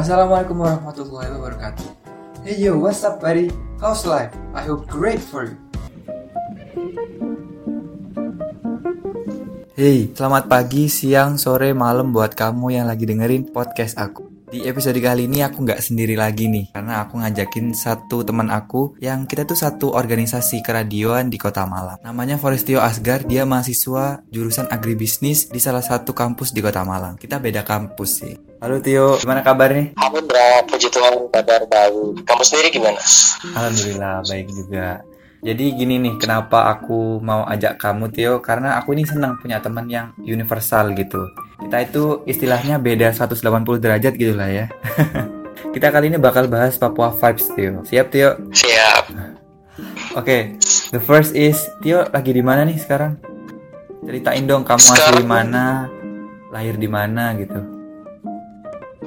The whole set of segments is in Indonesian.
Assalamualaikum warahmatullahi wabarakatuh. Hey yo, what's up buddy? How's life? I hope great for you. Hey, selamat pagi, siang, sore, malam buat kamu yang lagi dengerin podcast aku. Di episode kali ini aku nggak sendiri lagi nih, karena aku ngajakin satu teman aku yang kita tuh satu organisasi keradioan di kota Malang. Namanya Forestio Asgar, dia mahasiswa jurusan agribisnis di salah satu kampus di kota Malang. Kita beda kampus sih. Halo Tio, gimana kabar nih? Halo Bra, puji Tuhan kabar baik. Kamu sendiri gimana? Alhamdulillah, baik juga. Jadi gini nih, kenapa aku mau ajak kamu Tio? Karena aku ini senang punya teman yang universal gitu. Kita itu istilahnya beda 180 derajat gitu lah ya. Kita kali ini bakal bahas Papua Vibes Tio. Siap Tio? Siap. Oke, okay, the first is Tio lagi di mana nih sekarang? Ceritain dong kamu asli mana, lahir di mana gitu.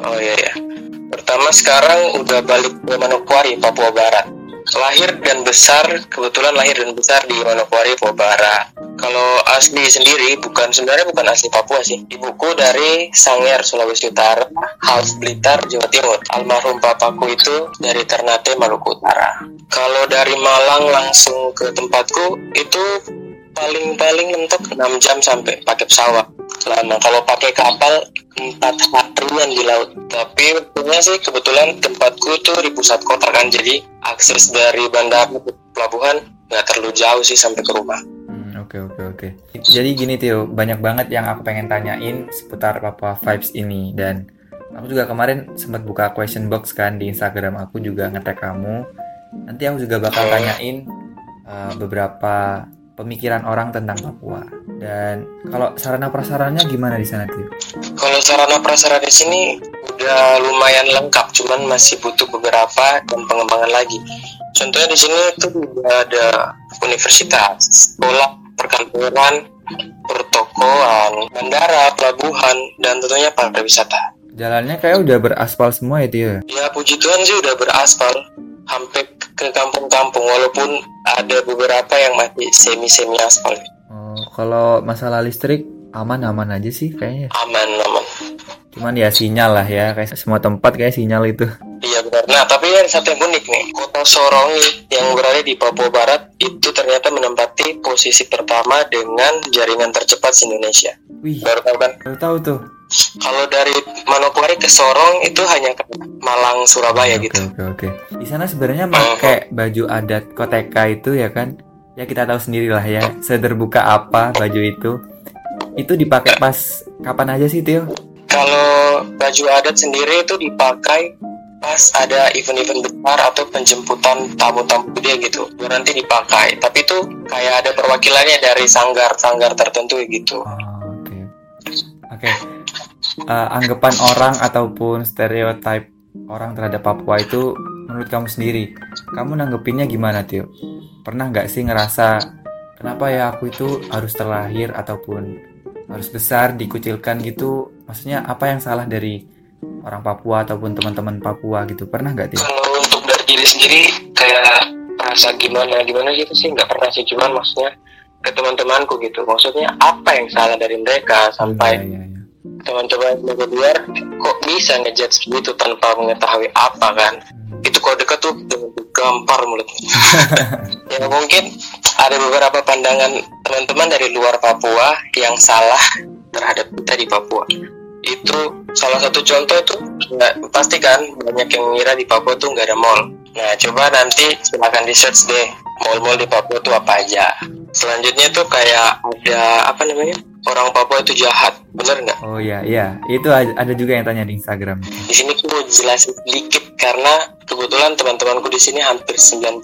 Oh iya ya. Pertama sekarang udah balik ke Manokwari, Papua Barat lahir dan besar kebetulan lahir dan besar di Manokwari Papua Barat. Kalau asli sendiri bukan sebenarnya bukan asli Papua sih. Ibuku dari Sangir Sulawesi Utara, Hals Blitar Jawa Timur. Almarhum papaku itu dari Ternate Maluku Utara. Kalau dari Malang langsung ke tempatku itu paling-paling mentok 6 jam sampai pakai pesawat lama kalau pakai kapal empat harian di laut tapi untungnya sih kebetulan tempatku tuh di pusat kota kan jadi akses dari bandara ke pelabuhan nggak terlalu jauh sih sampai ke rumah hmm, Oke oke oke. Jadi gini Tio, banyak banget yang aku pengen tanyain seputar Papua Vibes ini dan aku juga kemarin sempat buka question box kan di Instagram aku juga ngetek kamu. Nanti aku juga bakal tanyain uh, beberapa pemikiran orang tentang Papua. Dan kalau sarana prasarannya gimana di sana tuh? Kalau sarana prasarana di sini udah lumayan lengkap, cuman masih butuh beberapa dan pengembangan lagi. Contohnya di sini itu udah ada universitas, sekolah, perkantoran, pertokoan, bandara, pelabuhan, dan tentunya pariwisata. Jalannya kayak udah beraspal semua ya, Tio? Ya, puji Tuhan sih udah beraspal. Hampir ke kampung-kampung, walaupun ada beberapa yang masih semi-semi aspal. Oh, kalau masalah listrik aman-aman aja sih kayaknya. Aman. Cuman ya sinyal lah ya, kayak semua tempat kayak sinyal itu. Iya benar. Nah, tapi yang satu yang unik nih, kota Sorong yang berada di Papua Barat itu ternyata menempati posisi pertama dengan jaringan tercepat di Indonesia. Wih, Baru tahu kan? baru tahu tuh. Kalau dari Manokwari ke Sorong itu hanya ke Malang, Surabaya Oke, gitu. oke, oke. Di sana sebenarnya pakai baju adat Koteka itu ya kan? Ya kita tahu sendiri lah ya, sederbuka apa baju itu. Itu dipakai pas kapan aja sih, Tio? Kalau baju adat sendiri itu dipakai pas ada event-event besar atau penjemputan tamu-tamu gede gitu baru nanti dipakai tapi itu kayak ada perwakilannya dari sanggar-sanggar tertentu gitu Oh, oke. Oke. Eh, anggapan orang ataupun stereotip orang terhadap Papua itu menurut kamu sendiri, kamu nanggepinnya gimana, Tio? Pernah nggak sih ngerasa kenapa ya aku itu harus terlahir ataupun harus besar dikucilkan gitu? Maksudnya apa yang salah dari orang Papua ataupun teman-teman Papua gitu? Pernah nggak, Tio? kalau untuk dari diri sendiri kayak rasa gimana gimana gitu sih nggak pernah sih cuman maksudnya ke teman-temanku gitu maksudnya apa yang salah dari mereka sampai Iya, iya, iya. teman-teman dari luar kok bisa ngejudge gitu tanpa mengetahui apa kan Hmm. itu kalau dekat tuh gampar mulutnya ya mungkin ada beberapa pandangan teman-teman dari luar Papua yang salah terhadap kita di Papua itu salah satu contoh itu nggak pasti kan banyak yang mengira di Papua tuh nggak ada mall nah coba nanti silakan di search deh mall-mall di Papua tuh apa aja selanjutnya tuh kayak ada apa namanya orang Papua itu jahat bener nggak Oh iya, iya. Itu ada juga yang tanya di Instagram. di sini aku mau jelasin sedikit karena kebetulan teman-temanku di sini hampir 90%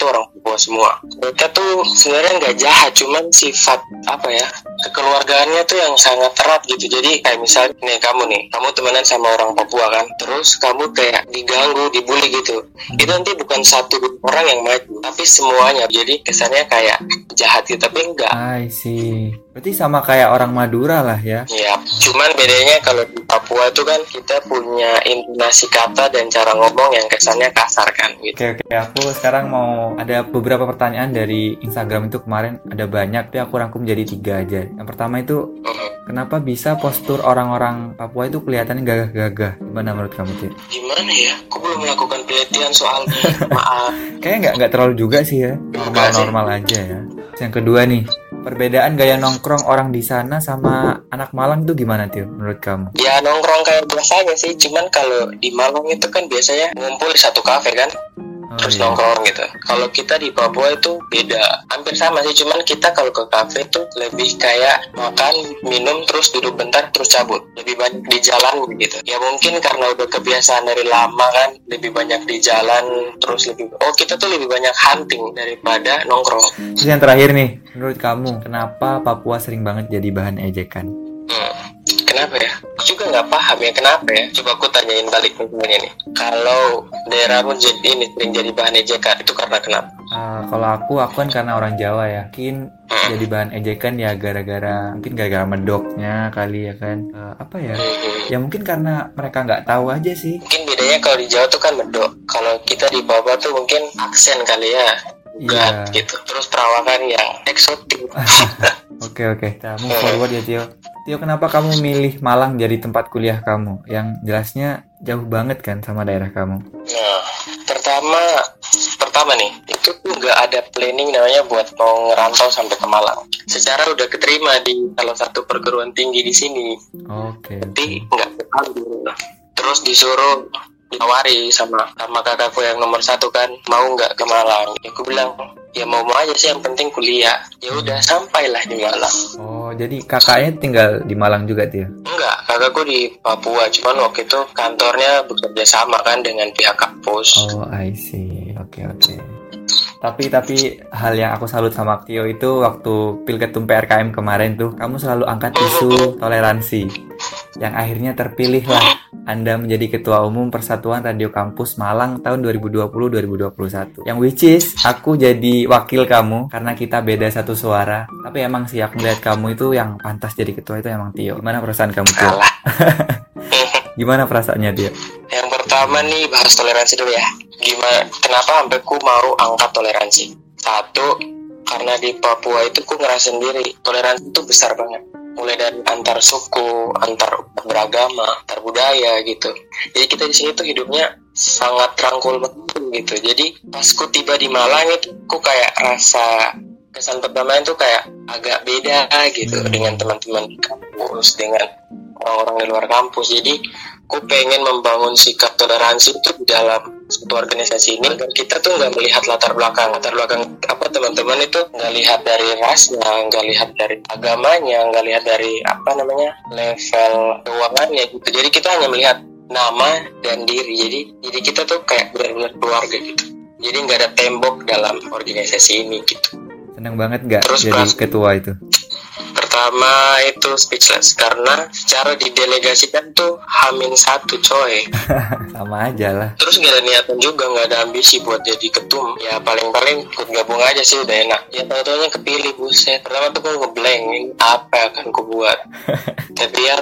tuh orang Papua semua. Mereka tuh sebenarnya nggak jahat, cuman sifat apa ya kekeluargaannya tuh yang sangat erat gitu. Jadi kayak misalnya nih kamu nih, kamu temenan sama orang Papua kan, terus kamu kayak diganggu, dibully gitu. Itu nanti bukan satu orang yang maju, tapi semuanya. Jadi kesannya kayak jahat gitu, tapi enggak. I see. Berarti sama kayak orang Madura lah ya. Ya, cuman bedanya kalau di Papua itu kan kita punya intonasi kata dan cara ngomong yang kesannya kasar kan gitu. Oke, oke. Aku sekarang mau ada beberapa pertanyaan dari Instagram itu kemarin ada banyak, tapi aku rangkum jadi tiga aja. Yang pertama itu, Mhm. kenapa bisa postur orang-orang Papua itu kelihatannya gagah-gagah? Gimana menurut kamu, Tio? Gimana ya? Aku belum melakukan penelitian soalnya. Maaf. Kayaknya nggak nggak terlalu juga sih ya, normal-normal aja ya. Yang kedua nih, perbedaan gaya nongkrong orang di sana sama anak Malang itu gimana, Tio? Menurut kamu? Ya nongkrong kayak biasanya sih, cuman kalau di Malang itu kan biasanya ngumpul di satu kafe kan, Oh, terus iya. nongkrong gitu. Kalau kita di Papua itu beda, hampir sama sih, cuman kita kalau ke kafe itu lebih kayak makan, minum, terus duduk bentar, terus cabut. Lebih banyak di jalan gitu. Ya mungkin karena udah kebiasaan dari lama kan, lebih banyak di jalan, terus lebih. Oh kita tuh lebih banyak hunting daripada nongkrong. Terus yang terakhir nih, menurut kamu kenapa Papua sering banget jadi bahan ejekan? Hmm, Kenapa ya? Aku juga nggak paham ya kenapa ya. Coba aku tanyain balik semuanya nih. Kalau daerahmu jadi ini sering jadi bahan ejekan itu karena kenapa? Eh, kalau aku, aku kan karena orang Jawa ya, mungkin jadi bahan ejekan ya gara-gara mungkin gara-gara medoknya kali ya kan. Eh, apa ya? Hmm, Ya mungkin karena mereka nggak tahu aja sih. Mungkin bedanya kalau di Jawa tuh kan medok. Kalau kita di Papua tuh mungkin aksen kali ya. Iya. gitu. Terus perawakan yang eksotik. Oke oke, kita move forward ya Tio. Tio, kenapa kamu milih Malang jadi tempat kuliah kamu? Yang jelasnya jauh banget kan sama daerah kamu. Nah, pertama pertama nih, itu tuh nggak ada planning namanya buat mau ngerantau sampai ke Malang. Secara udah keterima di salah satu perguruan tinggi di sini. Oke. tapi nggak terus disuruh ditawari sama sama kakakku yang nomor satu kan mau nggak ke Malang ya aku bilang ya mau mau aja sih yang penting kuliah ya udah sampailah di Malang Oh, jadi kakaknya tinggal di Malang juga Tio? enggak kakakku di Papua cuman waktu itu kantornya bekerja sama kan dengan pihak kampus Oh, I see. Oke oke. Tapi tapi hal yang aku salut sama Tio itu waktu Pilketum PRKM kemarin tuh kamu selalu angkat isu toleransi yang akhirnya terpilihlah Anda menjadi Ketua Umum Persatuan Radio Kampus Malang tahun 2020-2021. Yang which is aku jadi wakil kamu karena kita beda satu suara. Tapi emang sih aku melihat kamu itu yang pantas jadi ketua itu emang Tio. Gimana perasaan kamu Tio? Gimana perasaannya Tio? yang pertama nih bahas toleransi dulu ya gimana kenapa sampai ku mau angkat toleransi satu karena di Papua itu ku ngerasa sendiri toleransi itu besar banget mulai dari antar suku antar beragama antar budaya gitu. Jadi kita di sini tuh hidupnya sangat rangkul banget gitu. Jadi pas ku tiba di Malang itu ku kayak rasa kesan pertama itu kayak agak beda gitu dengan teman-teman di kampus dengan orang-orang di luar kampus. Jadi aku pengen membangun sikap toleransi itu di dalam satu organisasi ini kita tuh nggak melihat latar belakang. Latar belakang apa teman-teman itu nggak lihat dari rasnya nggak lihat dari agamanya nggak lihat dari apa namanya level keuangannya gitu. Jadi kita hanya melihat nama dan diri. Jadi jadi kita tuh kayak benar-benar keluarga gitu. Jadi nggak ada tembok dalam organisasi ini gitu. Seneng banget gak Terus jadi ketua itu? Pertama itu speechless karena secara didelegasikan tuh hamin satu coy. Sama aja lah. terus gak ada niatan juga nggak ada ambisi buat jadi ketum. Ya paling-paling ikut gabung aja sih udah enak. Ya tahu-taunya kepilih buset. Pertama tuh gue ngeblank apa yang akan ku buat? Tapi ya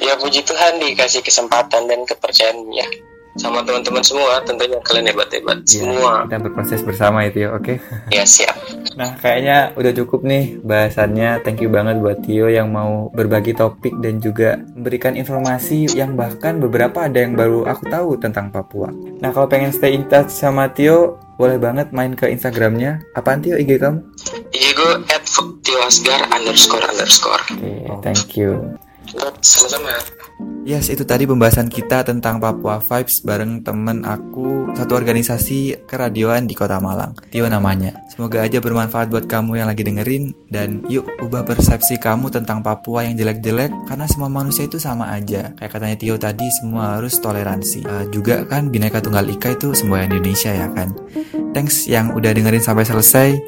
ya puji Tuhan dikasih kesempatan dan kepercayaan ya sama teman-teman semua tentunya kalian hebat-hebat Ya, semua kita berproses bersama itu ya, oke? ya siap Nah, kayaknya udah cukup nih bahasannya. Thank you banget buat Tio yang mau berbagi topik dan juga memberikan informasi yang bahkan beberapa ada yang baru aku tahu tentang Papua. Nah, kalau pengen stay in touch sama Tio, boleh banget main ke Instagramnya. Apaan Tio IG kamu? IG gue at underscore underscore Oke, thank you. Sama-sama Yes, itu tadi pembahasan kita tentang Papua Vibes bareng temen aku satu organisasi keradioan di Kota Malang. Tio namanya. Semoga aja bermanfaat buat kamu yang lagi dengerin dan yuk ubah persepsi kamu tentang Papua yang jelek-jelek karena semua manusia itu sama aja. Kayak katanya Tio tadi semua harus toleransi. Eh, juga kan Bhinneka Tunggal Ika itu semua Indonesia ya kan. Thanks yang udah dengerin sampai selesai.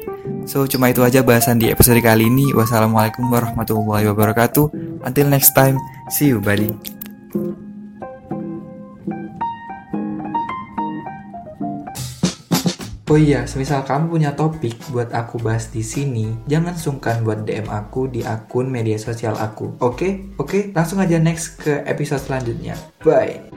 So, cuma itu aja bahasan di episode kali ini. Wassalamualaikum warahmatullahi wabarakatuh. Until next time, see you, buddy. Oh iya, semisal kamu punya topik buat aku bahas di sini, jangan sungkan buat DM aku di akun media sosial aku. Oke? Oke, langsung aja next ke episode selanjutnya. Bye.